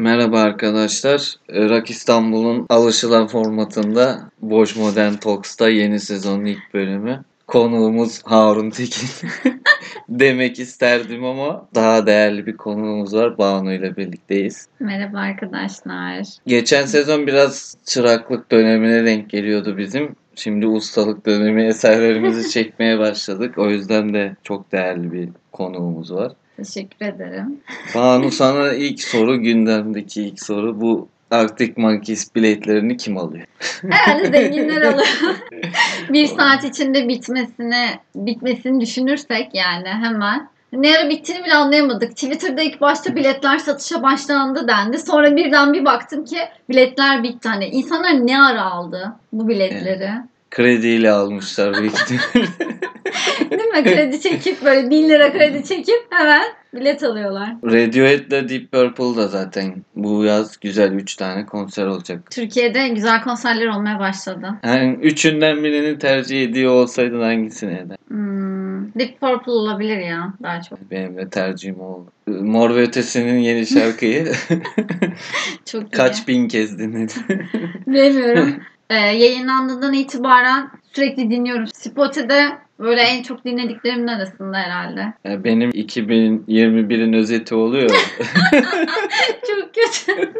Merhaba arkadaşlar. Rock İstanbul'un alışılan formatında Boş Modern Talks'ta yeni sezonun ilk bölümü. Konuğumuz Harun Tekin demek isterdim ama daha değerli bir konuğumuz var. Banu ile birlikteyiz. Merhaba arkadaşlar. Geçen sezon biraz çıraklık dönemine denk geliyordu bizim. Şimdi ustalık dönemi eserlerimizi çekmeye başladık. O yüzden de çok değerli bir konuğumuz var. Teşekkür ederim. Banu sana ilk soru gündemdeki ilk soru bu Arctic Monkeys biletlerini kim alıyor? Herhalde zenginler alıyor. bir saat içinde bitmesini bitmesini düşünürsek yani hemen. Ne ara bittiğini bile anlayamadık. Twitter'da ilk başta biletler satışa başlandı dendi. Sonra birden bir baktım ki biletler bitti. Hani insanlar ne ara aldı bu biletleri? Krediyle almışlar büyük. Değil mi? Kredi çekip böyle 1000 lira kredi çekip hemen bilet alıyorlar. Radiohead'le Deep Purple da zaten bu yaz güzel 3 tane konser olacak. Türkiye'de güzel konserler olmaya başladı. Yani üçünden birini tercih ediyor olsaydın hangisini eder? Hmm, Deep Purple olabilir ya daha çok. Benim de tercihim oldu. Mor ve Ötesi'nin yeni şarkıyı Çok iyi. kaç bin kez dinledim. Bilmiyorum. Ee, yayınlandığından itibaren sürekli dinliyorum. Spotify'de böyle en çok dinlediklerimin arasında herhalde. Benim 2021'in özeti oluyor. Çok kötü.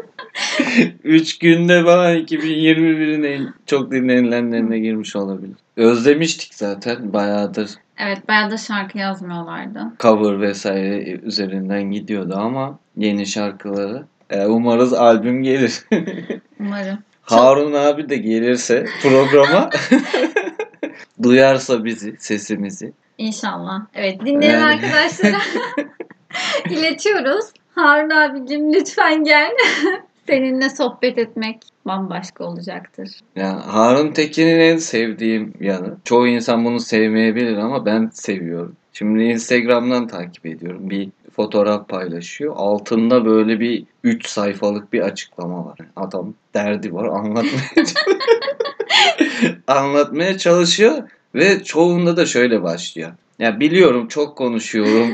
3 günde falan 2021'in en çok dinlenilenlerine girmiş olabilir. Özlemiştik zaten bayağıdır Evet bayağı da şarkı yazmıyorlardı. cover vesaire üzerinden gidiyordu ama yeni şarkıları. E, umarız albüm gelir. Umarım. Harun abi de gelirse programa duyarsa bizi, sesimizi. İnşallah. Evet dinleyen Yani. arkadaşlara iletiyoruz. Harun abicim lütfen gel. Seninle sohbet etmek bambaşka olacaktır. Yani Harun Tekin'in en sevdiğim yanı. Çoğu insan bunu sevmeyebilir ama ben seviyorum. Şimdi Instagram'dan takip ediyorum. Bir fotoğraf paylaşıyor. Altında böyle bir 3 sayfalık bir açıklama var. Adam derdi var anlatmaya anlatmaya çalışıyor ve çoğunda da şöyle başlıyor. Ya biliyorum çok konuşuyorum.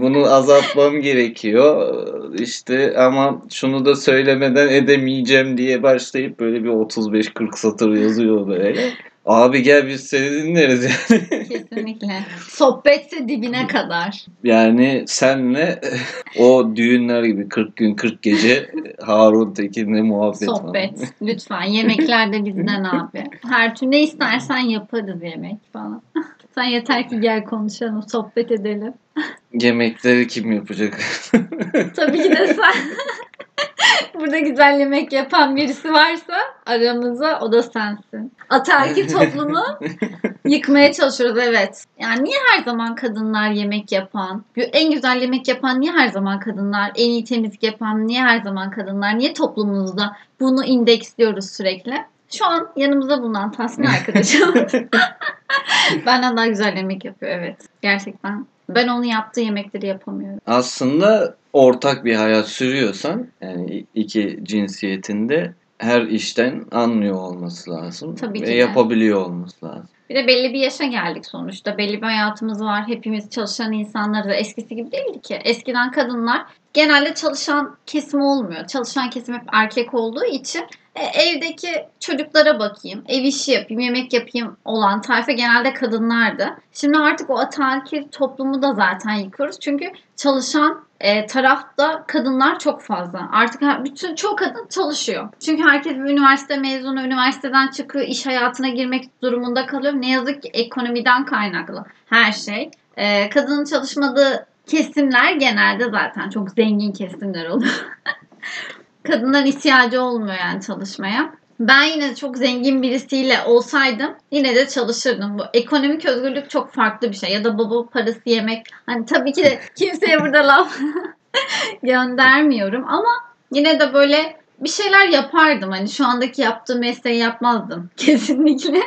Bunu azaltmam gerekiyor. İşte ama şunu da söylemeden edemeyeceğim diye başlayıp böyle bir 35-40 satır yazıyor böyle. Abi gel biz seni dinleriz yani. Kesinlikle. Sohbetse dibine kadar. Yani senle o düğünler gibi 40 gün 40 gece Harun Tekin'le muhabbet. Sohbet. Lütfen. Yemekler de bizden abi. Her türlü ne istersen yaparız yemek falan. Sen yeter ki gel konuşalım, sohbet edelim. Yemekleri kim yapacak? Tabii ki de sen. Burada güzel yemek yapan birisi varsa aramızda o da sensin. Ataerkil toplumu yıkmaya çalışıyoruz evet. Yani niye her zaman kadınlar yemek yapan, en güzel yemek yapan niye her zaman kadınlar, en iyi temizlik yapan niye her zaman kadınlar, niye toplumumuzda bunu indeksliyoruz sürekli? Şu an yanımızda bulunan Tasmin arkadaşım. Benden daha güzel yemek yapıyor evet. Gerçekten. Ben onun yaptığı yemekleri yapamıyorum. Aslında ortak bir hayat sürüyorsan yani iki cinsiyetinde her işten anlıyor olması lazım. Tabii ki ve de. yapabiliyor olması lazım. Bir de belli bir yaşa geldik sonuçta. Belli bir hayatımız var. Hepimiz çalışan insanlarız. Eskisi gibi değildi ki. Eskiden kadınlar genelde çalışan kesim olmuyor. Çalışan kesim hep erkek olduğu için e, evdeki çocuklara bakayım, ev işi yapayım, yemek yapayım olan tayfa genelde kadınlardı. Şimdi artık o ataerkil toplumu da zaten yıkıyoruz. Çünkü çalışan e, tarafta kadınlar çok fazla. Artık her- bütün çoğu kadın çalışıyor. Çünkü herkes bir üniversite mezunu, üniversiteden çıkıyor, iş hayatına girmek durumunda kalıyor. Ne yazık ki ekonomiden kaynaklı her şey. E, kadının çalışmadığı kesimler genelde zaten çok zengin kesimler oluyor. Kadınların ihtiyacı olmuyor yani çalışmaya. Ben yine de çok zengin birisiyle olsaydım yine de çalışırdım. Bu ekonomik özgürlük çok farklı bir şey. Ya da baba parası yemek. Hani tabii ki de kimseye burada laf göndermiyorum ama yine de böyle bir şeyler yapardım. Hani şu andaki yaptığım mesleği yapmazdım kesinlikle.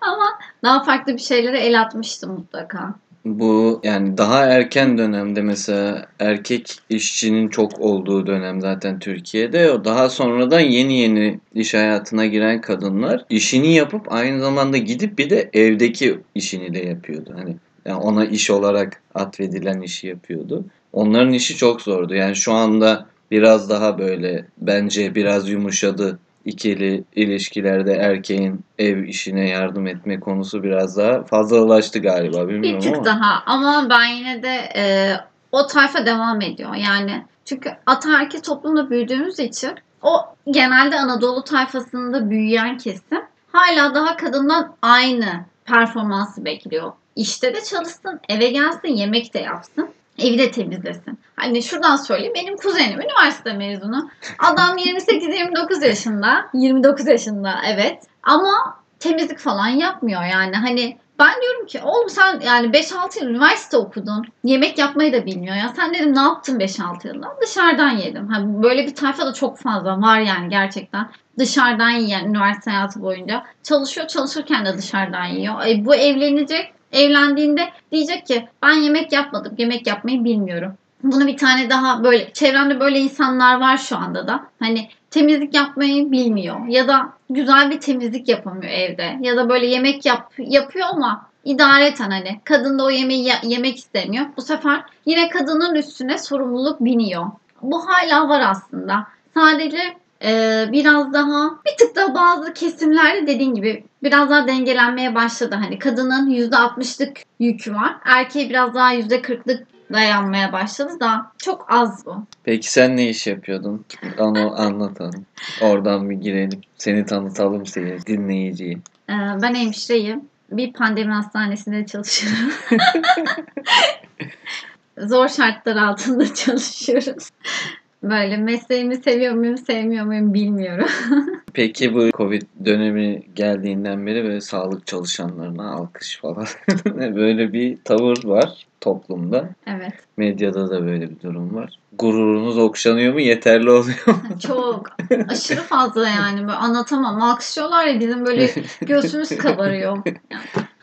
ama daha farklı bir şeylere el atmıştım mutlaka. Bu yani daha erken dönemde mesela erkek işçinin çok olduğu dönem zaten Türkiye'de. O daha sonradan yeni yeni iş hayatına giren kadınlar işini yapıp aynı zamanda gidip bir de evdeki işini de yapıyordu. Hani yani ona iş olarak atfedilen işi yapıyordu. Onların işi çok zordu. Yani şu anda biraz daha böyle bence biraz yumuşadı. İkili ilişkilerde erkeğin ev işine yardım etme konusu biraz daha fazlalaştı galiba Bir bilmiyorum tık ama. daha ama ben yine de e, o tayfa devam ediyor. Yani çünkü ataerkil toplumda büyüdüğümüz için o genelde Anadolu tayfasında büyüyen kesim hala daha kadından aynı performansı bekliyor. İşte de çalışsın, eve gelsin, yemek de yapsın. Evi de temizlesin. Hani şuradan söyleyeyim. Benim kuzenim üniversite mezunu. Adam 28-29 yaşında. 29 yaşında evet. Ama temizlik falan yapmıyor yani. Hani ben diyorum ki oğlum sen yani 5-6 yıl üniversite okudun. Yemek yapmayı da bilmiyor ya. Sen dedim ne yaptın 5-6 yılda? Dışarıdan yedim. Ha, böyle bir tayfa da çok fazla var yani gerçekten. Dışarıdan yiyen üniversite hayatı boyunca. Çalışıyor çalışırken de dışarıdan yiyor. E, bu evlenecek. Evlendiğinde diyecek ki ben yemek yapmadım. Yemek yapmayı bilmiyorum. Bunu bir tane daha böyle çevremde böyle insanlar var şu anda da. Hani temizlik yapmayı bilmiyor ya da güzel bir temizlik yapamıyor evde ya da böyle yemek yap yapıyor ama idareten hani kadın da o yemeği ye- yemek istemiyor. Bu sefer yine kadının üstüne sorumluluk biniyor. Bu hala var aslında. Sadece e, biraz daha bir tık da bazı kesimlerde dediğin gibi biraz daha dengelenmeye başladı. Hani kadının %60'lık yükü var. Erkeğe biraz daha %40'lık dayanmaya başladı da çok az bu. Peki sen ne iş yapıyordun? Onu anlatalım. Oradan bir girelim. Seni tanıtalım seyir, dinleyiciyi. Ee, ben hemşireyim. Bir pandemi hastanesinde çalışıyorum. Zor şartlar altında çalışıyoruz. Böyle mesleğimi seviyor muyum, sevmiyor muyum bilmiyorum. Peki bu Covid dönemi geldiğinden beri böyle sağlık çalışanlarına alkış falan böyle bir tavır var toplumda. Evet. Medyada da böyle bir durum var. Gururunuz okşanıyor mu? Yeterli oluyor mu? Çok aşırı fazla yani. Böyle anlatamam. Alkışlıyorlar ya bizim böyle göğsümüz kabarıyor. Yani.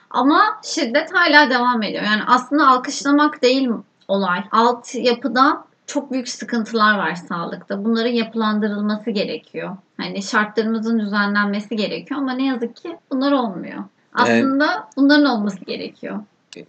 Ama şiddet hala devam ediyor. Yani aslında alkışlamak değil olay. Alt yapıda çok büyük sıkıntılar var sağlıkta. Bunların yapılandırılması gerekiyor. Hani şartlarımızın düzenlenmesi gerekiyor ama ne yazık ki bunlar olmuyor. Aslında bunların olması gerekiyor.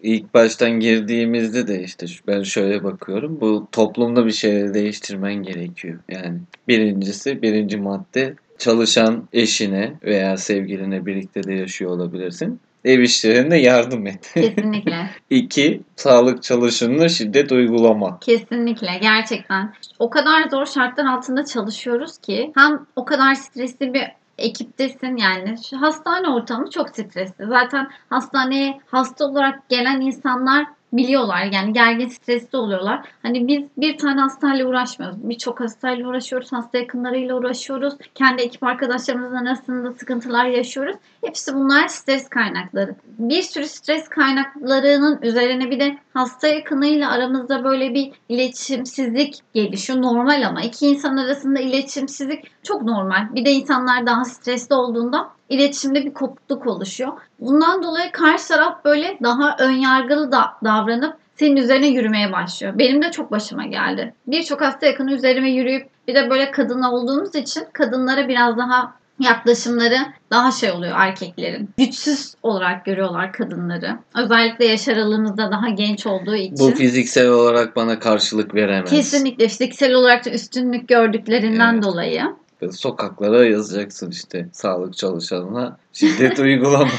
İlk baştan girdiğimizde de işte ben şöyle bakıyorum. Bu toplumda bir şeyleri değiştirmen gerekiyor. Yani birincisi birinci madde çalışan eşine veya sevgiline birlikte de yaşıyor olabilirsin. Ev işlerinde yardım et. Kesinlikle. İki, sağlık çalışanına şiddet uygulama. Kesinlikle gerçekten. O kadar zor şartlar altında çalışıyoruz ki hem o kadar stresli bir ekiptesin yani şu hastane ortamı çok stresli. Zaten hastaneye hasta olarak gelen insanlar biliyorlar yani gergin stresli oluyorlar. Hani biz bir tane hastayla uğraşmıyoruz. Birçok hastayla uğraşıyoruz. Hasta yakınlarıyla uğraşıyoruz. Kendi ekip arkadaşlarımızın arasında sıkıntılar yaşıyoruz. Hepsi bunlar stres kaynakları. Bir sürü stres kaynaklarının üzerine bir de hasta yakınıyla aramızda böyle bir iletişimsizlik gelişiyor. Normal ama iki insan arasında iletişimsizlik çok normal. Bir de insanlar daha stresli olduğunda iletişimde bir kopukluk oluşuyor. Bundan dolayı karşı taraf böyle daha önyargılı da davranıp senin üzerine yürümeye başlıyor. Benim de çok başıma geldi. Birçok hasta yakını üzerime yürüyüp bir de böyle kadın olduğumuz için kadınlara biraz daha yaklaşımları daha şey oluyor erkeklerin. Güçsüz olarak görüyorlar kadınları. Özellikle yaş aralığımızda daha genç olduğu için. Bu fiziksel olarak bana karşılık veremez. Kesinlikle fiziksel olarak da üstünlük gördüklerinden Evet. dolayı. Böyle Sokaklara yazacaksın işte sağlık çalışanına şiddet uygulama,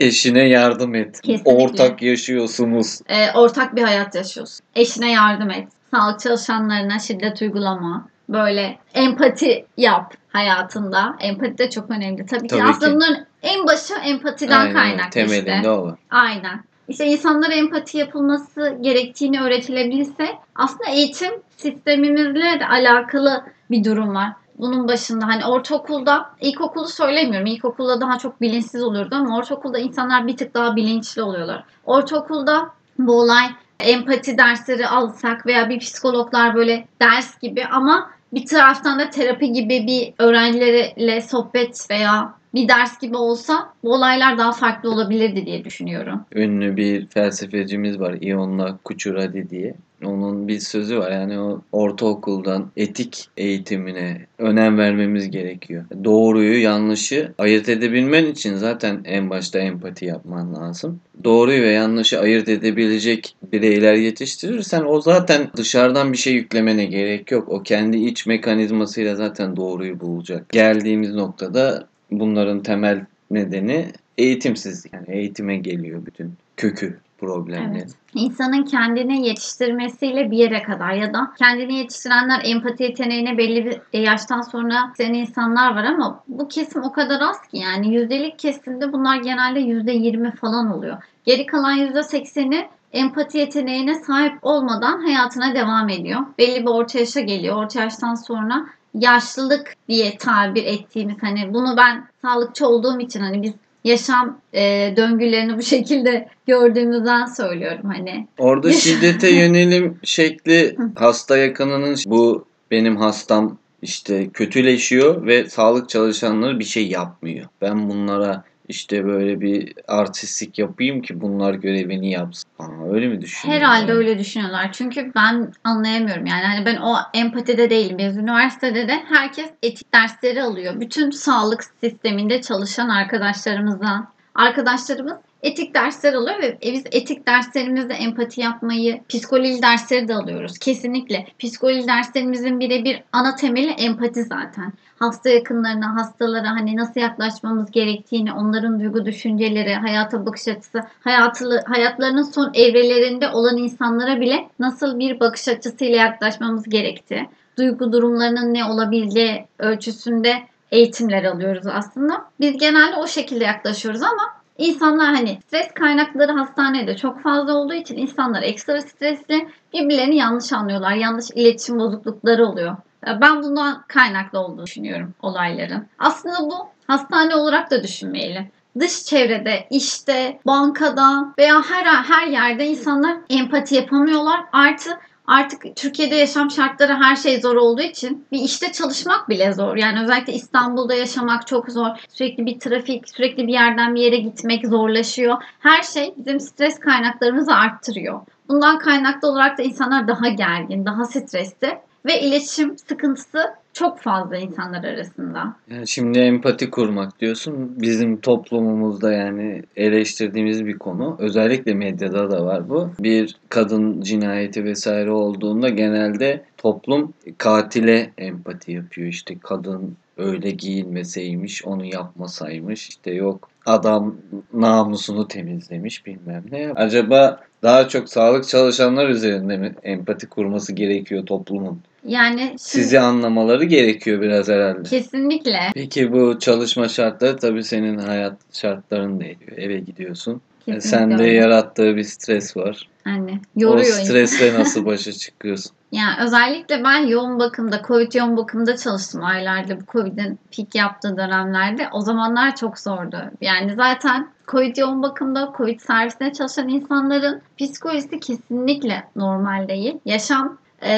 eşine yardım et. Kesinlikle. Ortak yaşıyorsunuz. e, ortak bir hayat yaşıyorsun. Eşine yardım et. Sağlık çalışanlarına şiddet uygulama. Böyle empati yap hayatında. Empati de çok önemli. Tabii ki Tabii aslında ki. bunların en başı empatiden Aynen, kaynaklı temelinde işte. o var. Aynen. İşte insanlara empati yapılması gerektiğini öğretilebilirse aslında eğitim sistemimizle de alakalı bir durum var. Bunun başında hani ortaokulda, ilkokulu söylemiyorum. İlkokulda daha çok bilinçsiz oluyordu ama ortaokulda insanlar bir tık daha bilinçli oluyorlar. Ortaokulda bu olay empati dersleri alsak veya bir psikologlar böyle ders gibi ama bir taraftan da terapi gibi bir öğrencilerle sohbet veya bir ders gibi olsa bu olaylar daha farklı olabilirdi diye düşünüyorum. Ünlü bir felsefecimiz var Ionla Kuchuradi diye. Onun bir sözü var yani o ortaokuldan etik eğitimine önem vermemiz gerekiyor. Doğruyu yanlışı ayırt edebilmen için zaten en başta empati yapman lazım. Doğruyu ve yanlışı ayırt edebilecek bireyler yetiştirirsen o zaten dışarıdan bir şey yüklemene gerek yok. O kendi iç mekanizmasıyla zaten doğruyu bulacak. Geldiğimiz noktada bunların temel nedeni eğitimsizlik. Yani eğitime geliyor bütün kökü problemlerin. Evet. İnsanın kendini yetiştirmesiyle bir yere kadar ya da kendini yetiştirenler empati yeteneğine belli bir yaştan sonra sen insanlar var ama bu kesim o kadar az ki yani yüzdelik kesimde bunlar genelde yüzde yirmi falan oluyor. Geri kalan yüzde sekseni empati yeteneğine sahip olmadan hayatına devam ediyor. Belli bir orta yaşa geliyor. Orta yaştan sonra yaşlılık diye tabir ettiğimiz hani bunu ben sağlıkçı olduğum için hani biz yaşam e, döngülerini bu şekilde gördüğümüzden söylüyorum hani. Orada şiddete yönelim şekli hasta yakınının bu benim hastam işte kötüleşiyor ve sağlık çalışanları bir şey yapmıyor. Ben bunlara işte böyle bir artistlik yapayım ki bunlar görevini yapsın. Aa, öyle mi düşünüyorlar? Herhalde öyle düşünüyorlar. Çünkü ben anlayamıyorum yani. Hani ben o empatide değilim. Biz üniversitede de herkes etik dersleri alıyor. Bütün sağlık sisteminde çalışan arkadaşlarımızdan. Arkadaşlarımız etik dersler alıyor ve e, biz etik derslerimizde empati yapmayı, psikoloji dersleri de alıyoruz. Kesinlikle. Psikoloji derslerimizin birebir ana temeli empati zaten. Hasta yakınlarına, hastalara hani nasıl yaklaşmamız gerektiğini, onların duygu düşünceleri, hayata bakış açısı, hayatı, hayatlarının son evrelerinde olan insanlara bile nasıl bir bakış açısıyla yaklaşmamız gerektiği, duygu durumlarının ne olabileceği ölçüsünde eğitimler alıyoruz aslında. Biz genelde o şekilde yaklaşıyoruz ama İnsanlar hani stres kaynakları hastanede çok fazla olduğu için insanlar ekstra stresli birbirlerini yanlış anlıyorlar. Yanlış iletişim bozuklukları oluyor. Ben bundan kaynaklı olduğunu düşünüyorum olayların. Aslında bu hastane olarak da düşünmeyelim dış çevrede, işte, bankada veya her her yerde insanlar empati yapamıyorlar. Artı artık Türkiye'de yaşam şartları her şey zor olduğu için bir işte çalışmak bile zor. Yani özellikle İstanbul'da yaşamak çok zor. Sürekli bir trafik, sürekli bir yerden bir yere gitmek zorlaşıyor. Her şey bizim stres kaynaklarımızı arttırıyor. Bundan kaynaklı olarak da insanlar daha gergin, daha stresli ve iletişim sıkıntısı çok fazla insanlar arasında. Yani şimdi empati kurmak diyorsun. Bizim toplumumuzda yani eleştirdiğimiz bir konu. Özellikle medyada da var bu. Bir kadın cinayeti vesaire olduğunda genelde toplum katile empati yapıyor. İşte kadın öyle giyinmeseymiş, onu yapmasaymış. İşte yok adam namusunu temizlemiş bilmem ne. Acaba daha çok sağlık çalışanlar üzerinde mi empati kurması gerekiyor toplumun? Yani Sizi anlamaları gerekiyor biraz herhalde. kesinlikle Peki bu çalışma şartları tabii senin hayat şartların değişiyor. Eve gidiyorsun. E, kesinlikle Sende öyle. yarattığı bir stres var. Hani O yoruyor insanı. stresle nasıl başa çıkıyorsun? Yani özellikle ben yoğun bakımda, Covid yoğun bakımda çalıştım aylarda bu Covid'in pik yaptığı dönemlerde. O zamanlar çok zordu. Yani zaten Covid yoğun bakımda, Covid servisinde çalışan insanların psikolojisi kesinlikle normal değil. Yaşam e,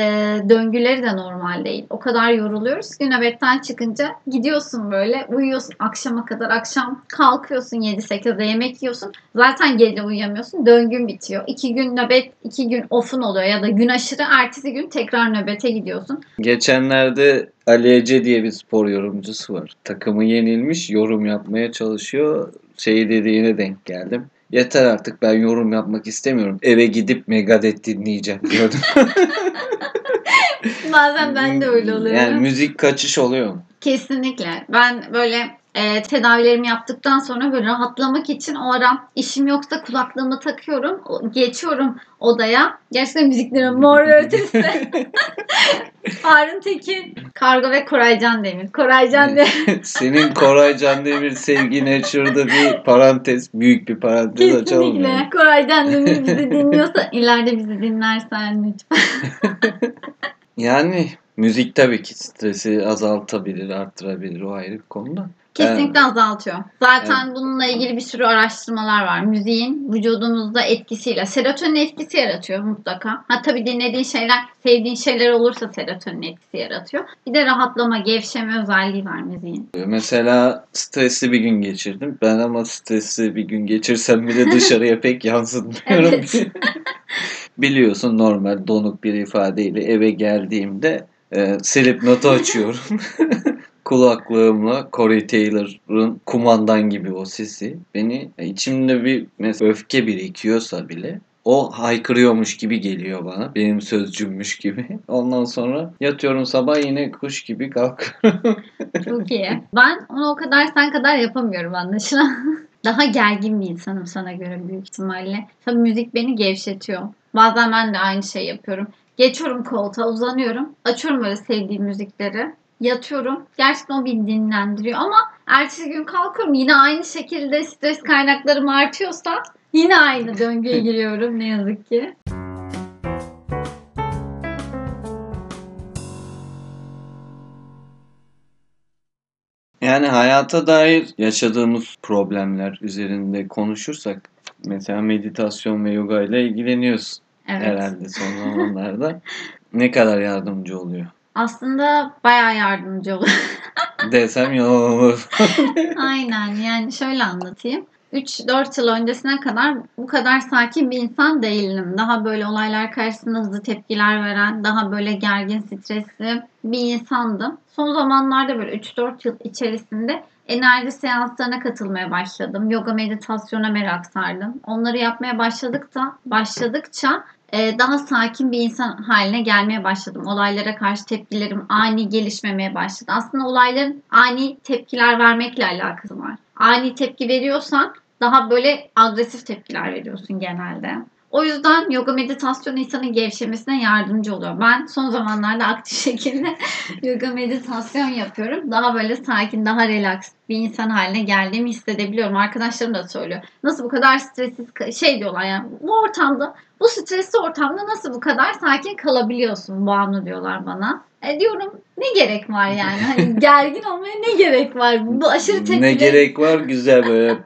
döngüleri de normal değil. O kadar yoruluyoruz ki nöbetten çıkınca gidiyorsun böyle uyuyorsun akşama kadar. Akşam kalkıyorsun 7-8'de yemek yiyorsun. Zaten gece uyuyamıyorsun. Döngün bitiyor. İki gün nöbet, iki gün off'un oluyor ya da gün aşırı ertesi gün tekrar nöbete gidiyorsun. Geçenlerde Ali Ece diye bir spor yorumcusu var. Takımı yenilmiş, yorum yapmaya çalışıyor. Şey dediğine denk geldim. Yeter artık ben yorum yapmak istemiyorum. Eve gidip Megadeth dinleyeceğim diyordum. Bazen ben de öyle oluyorum. Yani müzik kaçış oluyor. Kesinlikle. Ben böyle e, tedavilerimi yaptıktan sonra böyle rahatlamak için o ara işim yoksa kulaklığımı takıyorum. Geçiyorum odaya. Gerçekten müziklerim mor ve ötesi. Harun Tekin, Kargo ve Koraycan Demir. Koraycan Demir. Senin Koray Can Demir sevgine şurada bir parantez, büyük bir parantez açalım. yani. Kesinlikle. Koraycan Demir bizi dinliyorsa ileride bizi dinlersen lütfen. Yani müzik tabii ki stresi azaltabilir, arttırabilir o ayrı bir konuda. Kesinlikle azaltıyor. Zaten bununla ilgili bir sürü araştırmalar var. Müziğin vücudumuzda etkisiyle. Serotonin etkisi yaratıyor mutlaka. Ha tabii dinlediğin şeyler, sevdiğin şeyler olursa serotonin etkisi yaratıyor. Bir de rahatlama, gevşeme özelliği var müziğin. Mesela stresli bir gün geçirdim. Ben ama stresli bir gün geçirsem bile dışarıya pek yansıtmıyorum. Evet. biliyorsun normal donuk bir ifadeyle eve geldiğimde e, silip notu açıyorum. Kulaklığımla Corey Taylor'ın kumandan gibi o sesi beni içimde bir mesela öfke birikiyorsa bile o haykırıyormuş gibi geliyor bana. Benim sözcümmüş gibi. Ondan sonra yatıyorum sabah yine kuş gibi kalkıyorum. Çok iyi. Ben onu o kadar sen kadar yapamıyorum anlaşılan. Daha gergin bir insanım sana göre büyük ihtimalle. Tabii müzik beni gevşetiyor. Bazen ben de aynı şey yapıyorum. Geçiyorum koltuğa uzanıyorum. Açıyorum böyle sevdiğim müzikleri. Yatıyorum. Gerçekten o beni dinlendiriyor ama ertesi gün kalkıyorum. Yine aynı şekilde stres kaynaklarım artıyorsa yine aynı döngüye giriyorum ne yazık ki. Yani hayata dair yaşadığımız problemler üzerinde konuşursak mesela meditasyon ve yoga ile ilgileniyorsun Evet. herhalde son zamanlarda. ne kadar yardımcı oluyor? Aslında bayağı yardımcı oluyor. Desem yalan olur. Aynen yani şöyle anlatayım. 3-4 yıl öncesine kadar bu kadar sakin bir insan değildim. Daha böyle olaylar karşısında hızlı tepkiler veren, daha böyle gergin, stresli bir insandım. Son zamanlarda böyle 3-4 yıl içerisinde enerji seanslarına katılmaya başladım. Yoga meditasyona merak sardım. Onları yapmaya başladıkça, başladıkça daha sakin bir insan haline gelmeye başladım. Olaylara karşı tepkilerim ani gelişmemeye başladı. Aslında olayların ani tepkiler vermekle alakası var. Ani tepki veriyorsan daha böyle agresif tepkiler veriyorsun genelde. O yüzden yoga meditasyon insanın gevşemesine yardımcı oluyor. Ben son zamanlarda aktif şekilde yoga meditasyon yapıyorum. Daha böyle sakin, daha relax bir insan haline geldiğimi hissedebiliyorum. Arkadaşlarım da söylüyor. Nasıl bu kadar stressiz şey diyorlar yani bu ortamda bu stresli ortamda nasıl bu kadar sakin kalabiliyorsun Banu diyorlar bana. E diyorum ne gerek var yani? Hani gergin olmaya ne gerek var? Bu aşırı tepkiler ne gerek var güzel böyle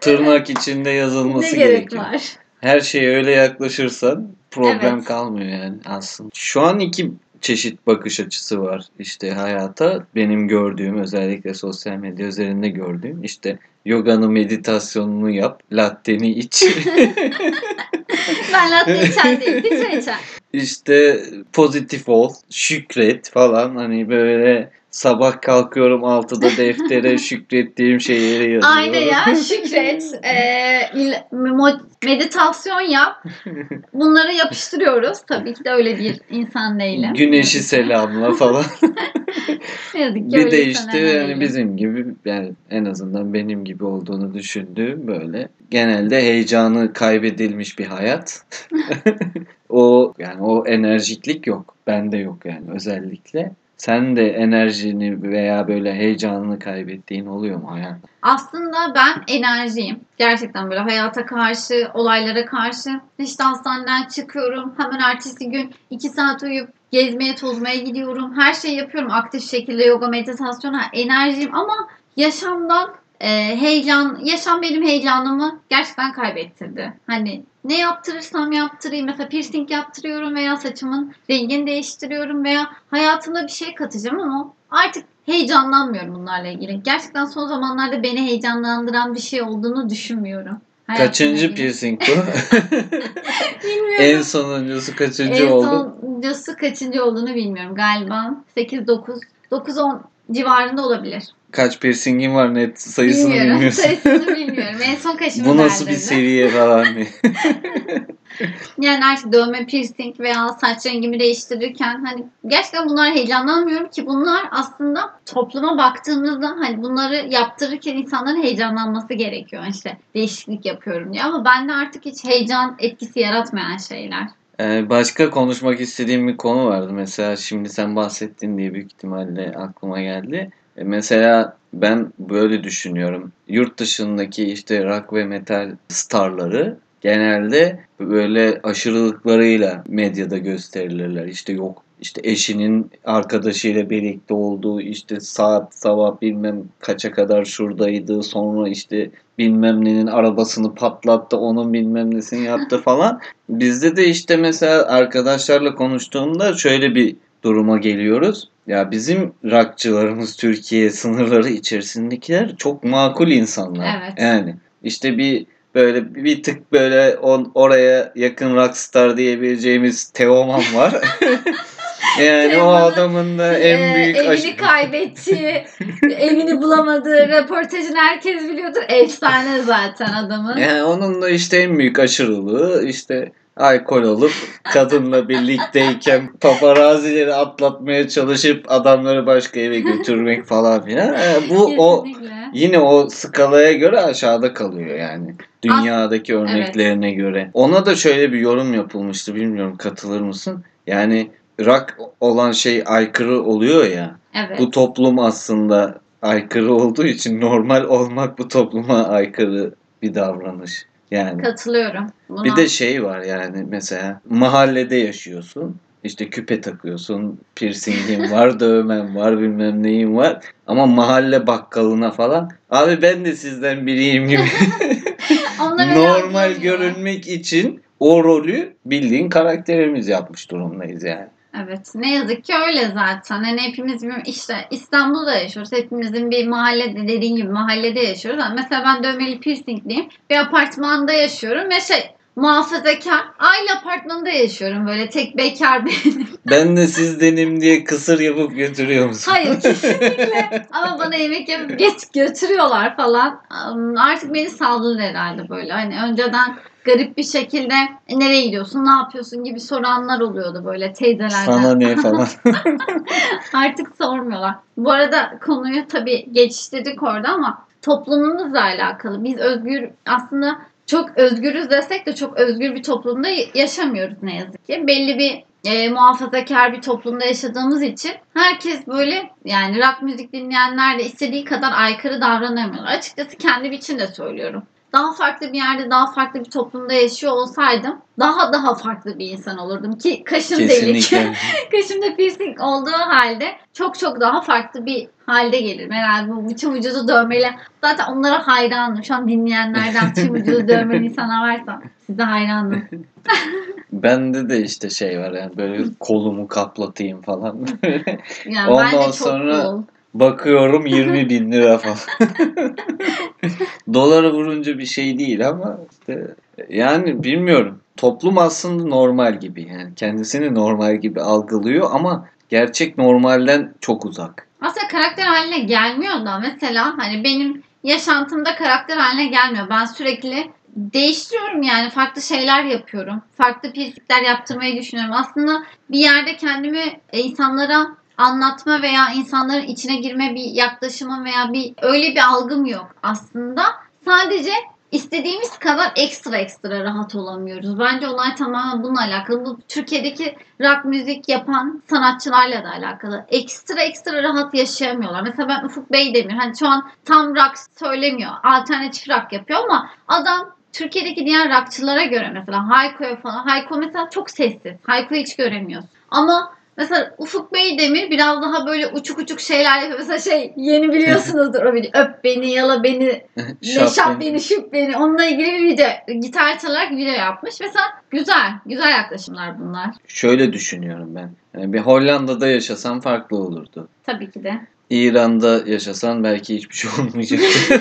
tırnak içinde ne yazılması gerek gerekiyor. var? Her şeye öyle yaklaşırsan problem Evet. kalmıyor yani aslında. Şu an iki çeşit bakış açısı var işte hayata. Benim gördüğüm özellikle sosyal medya üzerinde gördüğüm işte yoganı meditasyonunu yap, latteni iç. Ben latte içen değil, bir içen. işte pozitif ol, şükret falan hani böyle sabah kalkıyorum 6'da deftere şükrettiğim şeyleri yazıyorum. Aynen ya şükret, e, meditasyon yap. Bunları yapıştırıyoruz. Tabii ki de öyle bir insan değilim. Güneşi selamla falan. Ne yazık ki bir de işte değilim. yani bizim gibi yani en azından benim gibi olduğunu düşündüğüm böyle genelde heyecanı kaybedilmiş bir hayat. o yani o enerjiklik yok. Bende yok yani özellikle. Sen de enerjini veya böyle heyecanını kaybettiğin oluyor mu hayat? Aslında ben enerjiyim. Gerçekten böyle hayata karşı, olaylara karşı. İşte hastaneden çıkıyorum. Hemen ertesi gün 2 saat uyuyup gezmeye, tozmaya gidiyorum. Her şeyi yapıyorum aktif şekilde yoga, meditasyon. Enerjiyim ama yaşamdan e, heyecan, yaşam benim heyecanımı gerçekten kaybettirdi. Hani ne yaptırırsam yaptırayım. Mesela piercing yaptırıyorum veya saçımın rengini değiştiriyorum veya hayatımda bir şey katacağım ama artık heyecanlanmıyorum bunlarla ilgili. Gerçekten son zamanlarda beni heyecanlandıran bir şey olduğunu düşünmüyorum. Hayatımla Kaçıncı ilgili. piercing bu? Bilmiyorum. en sonuncusu kaçıncı En oldu? sonuncusu kaçıncı olduğunu bilmiyorum. Galiba 8-9, 9-10 civarında olabilir. Kaç piercingin var net sayısını bilmiyorum. bilmiyorsun. Sayısını bilmiyorum. En son kaşımı Bu nasıl bir seviye falan diye. Yani artık dövme, piercing veya saç rengimi değiştirirken hani gerçekten bunlar heyecanlanmıyorum ki bunlar aslında topluma baktığımızda hani bunları yaptırırken insanların heyecanlanması gerekiyor. İşte değişiklik yapıyorum diye ama bende artık hiç heyecan etkisi yaratmayan şeyler. Ee, başka konuşmak istediğim bir konu vardı. Mesela şimdi sen bahsettin diye büyük ihtimalle aklıma geldi. E, Mesela ben böyle düşünüyorum. Yurt dışındaki işte rock ve metal starları genelde böyle aşırılıklarıyla medyada gösterilirler. İşte yok işte eşinin arkadaşıyla birlikte olduğu işte saat sabah bilmem kaça kadar şuradaydı sonra işte bilmem nenin arabasını patlattı onun bilmem nesini yaptı falan. Bizde de işte mesela arkadaşlarla konuştuğumda şöyle bir duruma geliyoruz. Ya bizim rockçılarımız Türkiye sınırları içerisindekiler çok makul insanlar. Evet. Yani işte bir Böyle bir tık böyle on, oraya yakın rockstar diyebileceğimiz Teoman var. yani o Teoman'ın, adamın da en Ee, büyük evini aşı- kaybetti. evini bulamadı. Röportajını herkes biliyordur. Efsane zaten adamın. Yani onun da işte en büyük aşırılığı işte alkol olup kadınla birlikteyken paparazileri atlatmaya çalışıp adamları başka eve götürmek falan filan. Yani bu o Kesinlikle. yine o skalaya göre aşağıda kalıyor yani. Dünyadaki örneklerine göre. Ona da şöyle bir yorum yapılmıştı. Bilmiyorum katılır mısın? Yani rock olan şey aykırı oluyor ya. Evet. Bu toplum aslında aykırı olduğu için normal olmak bu topluma aykırı bir davranış. Yani Katılıyorum. Buna. bir de şey var yani mesela mahallede yaşıyorsun. İşte küpe takıyorsun, piercingin var, dövmen var, bilmem neyin var. Ama mahalle bakkalına falan abi ben de sizden biriyim gibi normal görünmek için o rolü bildiğin karakterimiz yapmış durumdayız yani. Evet ne yazık ki öyle zaten. Hani hepimiz bir, işte İstanbul'da yaşıyoruz. Hepimizin bir mahallede dediğin gibi mahallede yaşıyoruz. Yani mesela ben dövmeli piercingliyim. Bir apartmanda yaşıyorum ve şey muhafazakar aile apartmanında yaşıyorum. Böyle tek bekar benim. Ben de sizdenim diye kısır yapıp götürüyor musun? Hayır kesinlikle. Ama bana yemek yapıp geç götürüyorlar falan. Artık beni saldılar herhalde böyle. Hani önceden garip bir şekilde "E, nereye gidiyorsun, ne yapıyorsun gibi soranlar oluyordu böyle teyzelerden. Sana ne falan. Artık sormuyorlar. Bu arada konuyu tabii geçiştirdik orada ama toplumumuzla alakalı. Biz özgür aslında çok özgürüz desek de çok özgür bir toplumda yaşamıyoruz ne yazık ki. Belli bir e, muhafazakar bir toplumda yaşadığımız için herkes böyle yani rock müzik dinleyenler de istediği kadar aykırı davranamıyorlar. Açıkçası kendim için de söylüyorum. Daha farklı bir yerde, daha farklı bir toplumda yaşıyor olsaydım daha daha farklı bir insan olurdum ki kaşım delik. Kaşımda piercing olduğu halde çok çok daha farklı bir halde gelirim. Herhalde bu bütün vücudu dövmeli. Zaten onlara hayranım. Şu an dinleyenlerden tüm vücudu dövmeli insanlar varsa size hayranım. Bende de işte şey var yani böyle kolumu kaplatayım falan. Yani Ondan ben de çok sonra- cool. Bakıyorum 20 bin lira falan. Dolara vurunca bir şey değil ama işte yani bilmiyorum. Toplum aslında normal gibi yani kendisini normal gibi algılıyor ama gerçek normalden çok uzak. Aslında karakter haline gelmiyor da mesela hani benim yaşantımda karakter haline gelmiyor. Ben sürekli değiştiriyorum yani farklı şeyler yapıyorum. Farklı piercingler yaptırmayı düşünüyorum. Aslında bir yerde kendimi e, insanlara anlatma veya insanların içine girme bir yaklaşımım veya bir öyle bir algım yok aslında. Sadece istediğimiz kadar ekstra ekstra rahat olamıyoruz. Bence olay tamamen bununla alakalı. Bu Türkiye'deki rock müzik yapan sanatçılarla da alakalı. Ekstra ekstra rahat yaşayamıyorlar. Mesela ben Ufuk Beydemir hani şu an tam rock söylemiyor. Alternatif rock yapıyor ama adam Türkiye'deki diğer rockçılara göre mesela Hayko'ya falan. Hayko mesela çok sessiz. Hayko'yu hiç göremiyorsun. Ama Mesela Ufuk Beydemir biraz daha böyle uçuk uçuk şeyler yapıyor. Mesela şey yeni biliyorsunuzdur o video. Öp beni, yala beni, Şap Neşap beni. şıp beni. Onunla ilgili bir video. Gitar çalarak video yapmış. Mesela güzel. Güzel yaklaşımlar bunlar. Şöyle düşünüyorum ben. Yani bir Hollanda'da yaşasam farklı olurdu. Tabii ki de. İran'da yaşasan belki hiçbir şey olmayacak.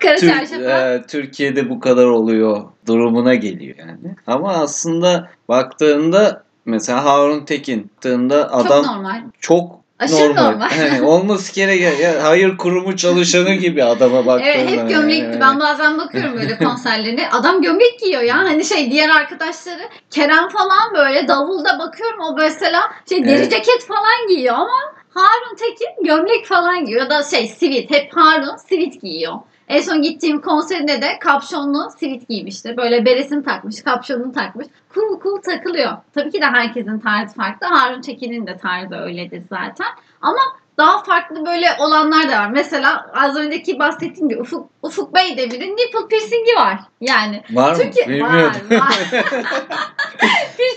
Kara Tür- e, Türkiye'de bu kadar oluyor durumuna geliyor yani. Ama aslında baktığında mesela Harun Tekin baktığında adam Çok normal. çok Aşırı normal. normal. Yani olması gereken ya hayır kurumu çalışanı gibi adama baktığında. Evet hep gömlekli. yani. Ben bazen bakıyorum böyle konserlerine. Adam gömlek giyiyor ya. Hani şey diğer arkadaşları Kerem falan böyle davulda bakıyorum o mesela şey deri Evet. ceket falan giyiyor ama Harun Tekin gömlek falan giyiyor. Ya da şey sivit. Hep Harun sivit giyiyor. En son gittiğim konserinde de kapşonlu sivit giymişti. Böyle beresini takmış, kapşonunu takmış. Cool cool takılıyor. Tabii ki de herkesin tarzı farklı. Harun Tekin'in de tarzı öyledir zaten. Ama daha farklı böyle olanlar da var. Mesela az önceki bahsettiğim gibi Ufuk, Ufuk Beydemir'in nipple piercingi var. Yani Var mı? Türkiye Bilmiyordum. var var.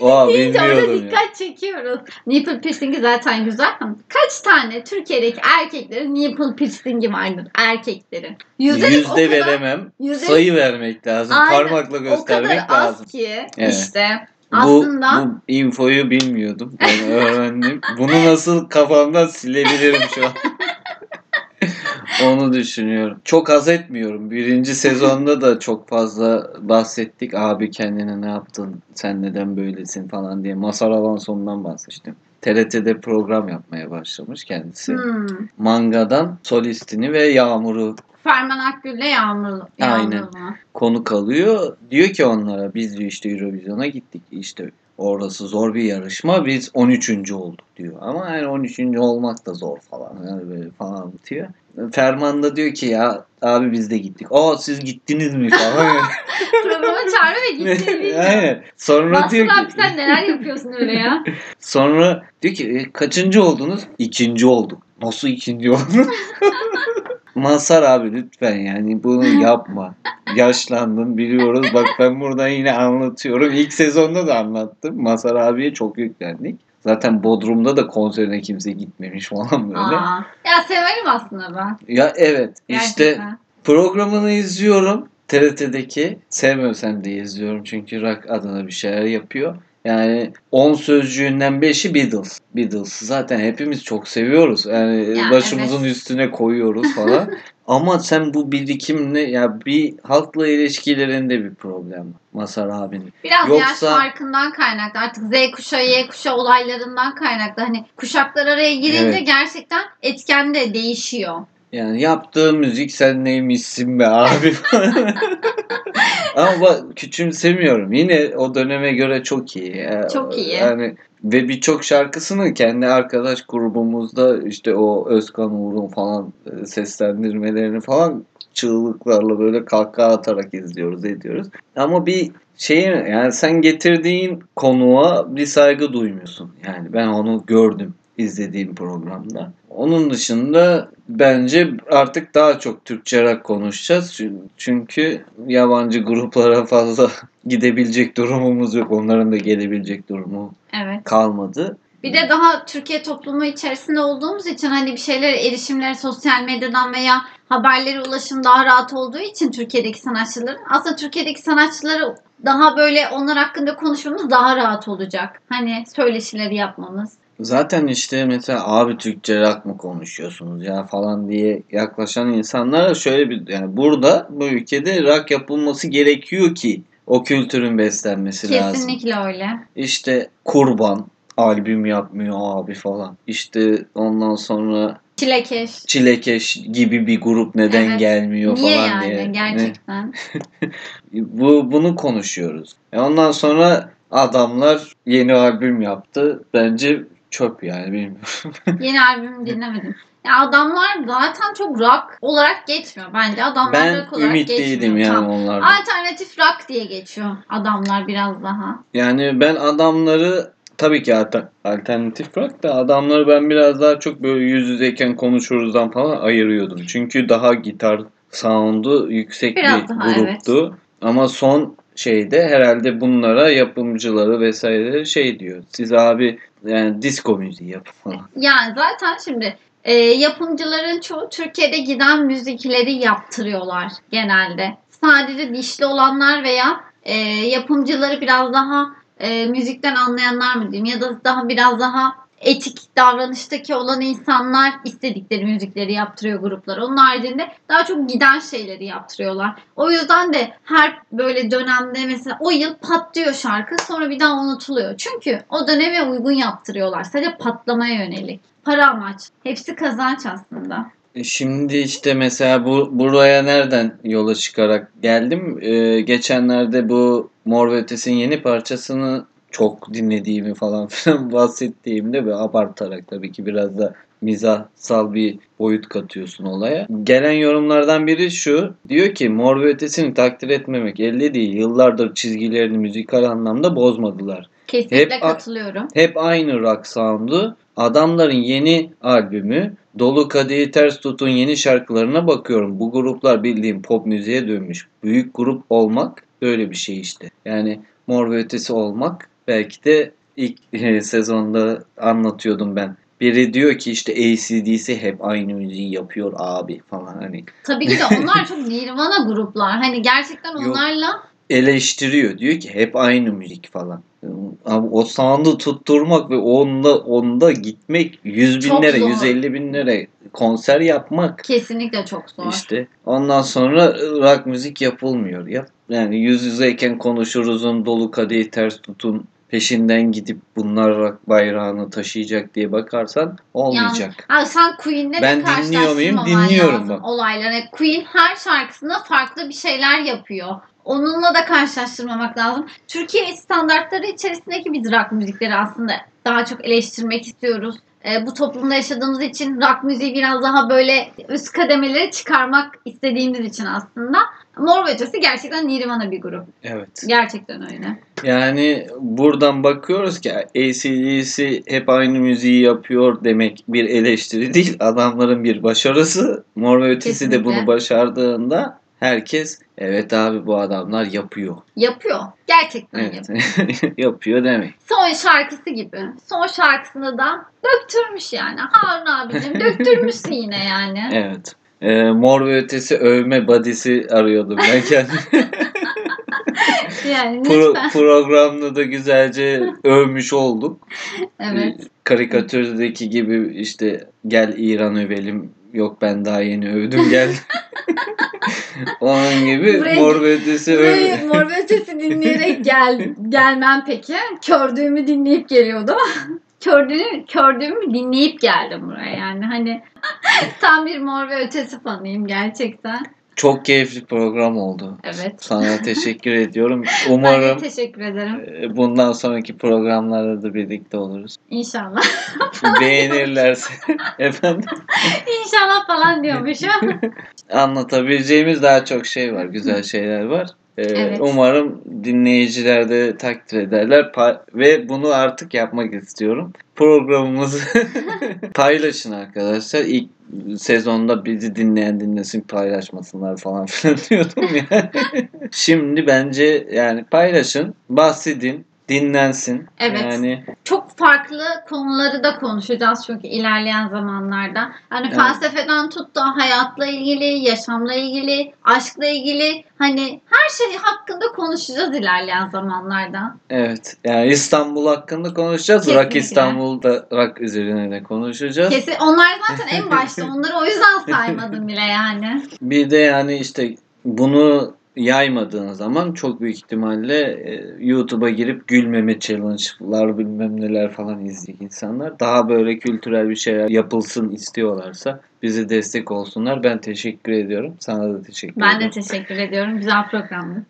Oha, Deyince orada bilmiyordum ya. dikkat çekiyoruz. Nipple piercingi zaten güzel. ama Kaç tane Türkiye'deki erkeklerin nipple piercingi vardır? Erkeklerin. Yüzde, Yüzde kadar- veremem. yüzde- Sayı vermek lazım. Aynen. Parmakla o kadar göstermek az lazım. ki Evet. işte aslında bu infoyu bilmiyordum. Ben öğrendim. Bunu nasıl kafamdan silebilirim şu an. Onu düşünüyorum. Çok haz etmiyorum. Birinci sezonda da çok fazla bahsettik. Abi kendine ne yaptın? Sen neden böylesin falan diye. Masar Alanson'dan bahsettim. TRT'de program yapmaya başlamış kendisi. Hmm. Mangadan solistini ve Yağmur'u Ferman Akgül'le Yağmur. Aynen. Yağmur mu? konuk alıyor. Diyor ki onlara biz diyor işte Eurovision'a gittik. İşte orası zor bir yarışma. Biz 13. olduk diyor. Ama yani 13. olmak da zor falan. Yani böyle falan anlatıyor. Ferman da diyor ki ya abi biz de gittik. Aa siz gittiniz mi falan. Programa ve gitti. Aynen. Sonra diyor Mahsur abi ki sen neler yapıyorsun öyle ya? sonra diyor ki "E, kaçıncı oldunuz? İkinci olduk. Nasıl ikinci oldunuz? Masar abi lütfen yani bunu yapma. Yaşlandın biliyoruz. Bak ben burada yine anlatıyorum. İlk sezonda da anlattım. Masar abiye çok yüklendik. Zaten Bodrum'da da konserine kimse gitmemiş falan böyle. Aa. Ya severim aslında ben. Ya evet işte Gerçekten. programını izliyorum. TRT'deki sevmiyorsam diye izliyorum çünkü rock adına bir şeyler yapıyor. Yani 10 sözcüğünden 5'i Beatles. Beatles zaten hepimiz çok seviyoruz. Yani Ya, başımızın evet. üstüne koyuyoruz falan. Ama sen bu birikimle ya bir halkla ilişkilerinde bir problem var. Masar abinin. Biraz Yoksa- yaş farkından kaynaklı. Artık Z kuşağı, Y kuşağı olaylarından kaynaklı. Hani kuşaklar araya girince Evet. gerçekten etken de değişiyor. Yani yaptığı müzik sen neymişsin be abi. Ama bak küçümsemiyorum. Yine o döneme göre çok iyi. Çok iyi. Yani ve birçok şarkısını kendi arkadaş grubumuzda işte o Özkan Uğur'un falan e, seslendirmelerini falan çığlıklarla böyle kahkaha atarak izliyoruz ediyoruz. Ama bir şey yani sen getirdiğin konuğa bir saygı duymuyorsun. Yani ben onu gördüm izlediğim programda. Onun dışında bence artık daha çok Türkçe rock konuşacağız. Çün- Çünkü yabancı gruplara fazla gidebilecek durumumuz yok. Onların da gelebilecek durumu Evet. kalmadı. Bir de daha Türkiye toplumu içerisinde olduğumuz için hani bir şeylere erişimleri sosyal medyadan veya haberlere ulaşım daha rahat olduğu için Türkiye'deki sanatçıların aslında Türkiye'deki sanatçıları daha böyle onlar hakkında konuşmamız daha rahat olacak. Hani söyleşileri yapmamız. Zaten işte mesela abi Türkçe rock mı konuşuyorsunuz ya falan diye yaklaşan insanlara şöyle bir yani burada bu ülkede rock yapılması gerekiyor ki o kültürün beslenmesi lazım. Kesinlikle öyle. İşte kurban albüm yapmıyor abi falan. İşte ondan sonra Çilekeş. Çilekeş gibi bir grup neden Evet. gelmiyor Niye falan yani diye. gerçekten? Bu bunu konuşuyoruz. E ondan sonra adamlar yeni albüm yaptı. Bence çöp yani bilmiyorum. Yeni albümü dinlemedim. Ya adamlar zaten çok rock olarak geçmiyor bence. Adamlar ben rock olarak ümitliydim geçmiyor. yani onlardan. Alternatif rock diye geçiyor adamlar biraz daha. Yani ben adamları tabii ki alter- alternatif rock da adamları ben biraz daha çok böyle yüz yüzeyken konuşuruzdan falan ayırıyordum. Çünkü daha gitar sound'u yüksek Biraz bir daha, gruptu. Ama son şeyde herhalde bunlara yapımcıları vesaire şey diyor. Siz abi yani disco müziği falan. Yani zaten şimdi e, yapımcıların çoğu Türkiye'de giden müzikleri yaptırıyorlar genelde. Sadece dişli olanlar veya e, yapımcıları biraz daha e, müzikten anlayanlar mı diyeyim ya da daha biraz daha etik davranıştaki olan insanlar istedikleri müzikleri yaptırıyor gruplar. Onun haricinde daha çok giden şeyleri yaptırıyorlar. O yüzden de her böyle dönemde mesela o yıl patlıyor şarkı sonra bir daha unutuluyor. Çünkü o döneme uygun yaptırıyorlar. Sadece patlamaya yönelik. Para amaç. Hepsi kazanç aslında. E Şimdi işte mesela bu buraya nereden yola çıkarak geldim? Ee, geçenlerde bu Mor ve Ötesi'nin yeni parçasını çok dinlediğimi falan filan bahsettiğimde ve abartarak tabii ki biraz da mizahsal bir boyut katıyorsun olaya. Gelen yorumlardan biri şu. Diyor ki Mor ve Ötesi'ni takdir etmemek elde değil. Yıllardır çizgilerini müzikal anlamda bozmadılar. Kesinlikle Hep katılıyorum. Hep aynı rock sound'u. Adamların yeni albümü Dolu Kadehi Ters Tutun yeni şarkılarına bakıyorum. Bu gruplar bildiğim pop müziğe dönmüş. Büyük grup olmak böyle bir şey işte. Yani Mor ve Ötesi olmak belki de ilk e, sezonda anlatıyordum ben. Biri diyor ki işte ACDC hep aynı müziği yapıyor abi falan hani Tabii ki de onlar çok nirvana gruplar. Hani gerçekten Yok. onlarla eleştiriyor. Diyor ki hep aynı müzik falan. Abi o sound'u tutturmak ve onda onda gitmek yüz binlere, zor. 150 binlere konser yapmak. Kesinlikle çok zor. İşte ondan sonra rock müzik yapılmıyor. Yap yani yüz yüzeyken konuşuruzun dolu kadehi ters tutun peşinden gidip bunlar rock bayrağını taşıyacak diye bakarsan olmayacak. Abi sen Queen'le de Ben dinliyor muyum? Dinliyorum bak. olayları. Queen her şarkısında farklı bir şeyler yapıyor. Onunla da karşılaştırmamak lazım. Türkiye standartları içerisindeki biz rock müzikleri aslında daha çok eleştirmek istiyoruz. Ee, bu toplumda yaşadığımız için rock müziği biraz daha böyle üst kademelere çıkarmak istediğimiz için aslında. Mor ve Ötesi gerçekten Nirvana bir grup. Evet. Gerçekten öyle. Yani buradan bakıyoruz ki ACDC hep aynı müziği yapıyor demek bir eleştiri değil. Adamların bir başarısı. Mor ve Ötesi de bunu başardığında herkes evet abi bu adamlar yapıyor. Yapıyor. Gerçekten Evet. yapıyor. yapıyor demek. Son şarkısı gibi. Son şarkısında da döktürmüş yani. Harun abicim döktürmüşsün yine yani. Evet. Ee, Mor ve Ötesi övme badisi arıyordum ben kendim. Yani Pro- programda da güzelce övmüş olduk. Evet. Ee, Karikatürdeki gibi işte gel İran övelim. Yok ben daha yeni övdüm gel. Onun gibi Buraya- Mor ve Ötesi öv. Mor ve Ötesi dinleyerek gel, gelmem peki. Kördüğümü dinleyip geliyordum. Kördüğümü, kördüğümü dinleyip geldim buraya yani hani tam bir Mor ve Ötesi fanıyım gerçekten. Çok keyifli program oldu. Evet. Sana teşekkür ediyorum. Ben Umarım teşekkür ederim. e, bundan sonraki programlarda da birlikte oluruz. İnşallah. Beğenirlerse efendim İnşallah falan diyormuşum. anlatabileceğimiz daha çok şey var. Güzel şeyler var. Ee, Evet. Umarım dinleyiciler de takdir ederler ve bunu artık yapmak istiyorum. Programımızı paylaşın arkadaşlar. İlk sezonda bizi dinleyen dinlesin paylaşmasınlar falan filan diyordum yani. Şimdi bence yani paylaşın, bahsedin, dinlensin. Evet. Yani Çok farklı konuları da konuşacağız çünkü ilerleyen zamanlarda. Hani Evet. felsefeden tut da hayatla ilgili, yaşamla ilgili, aşkla ilgili hani her şey hakkında konuşacağız ilerleyen zamanlarda. evet. Yani İstanbul hakkında konuşacağız. Rock Kesinlikle. İstanbul'da rock üzerine de konuşacağız. Kesin onlar zaten en başta onları o yüzden saymadım bile yani. Bir de yani işte bunu yaymadığın zaman çok büyük ihtimalle e, YouTube'a girip gülmeme challenge'lar bilmem neler falan izleyecek insanlar. Daha böyle kültürel bir şeyler yapılsın istiyorlarsa bize destek olsunlar. Ben teşekkür ediyorum. Sana da teşekkür Ben ederim. de teşekkür ediyorum. Güzel programdı.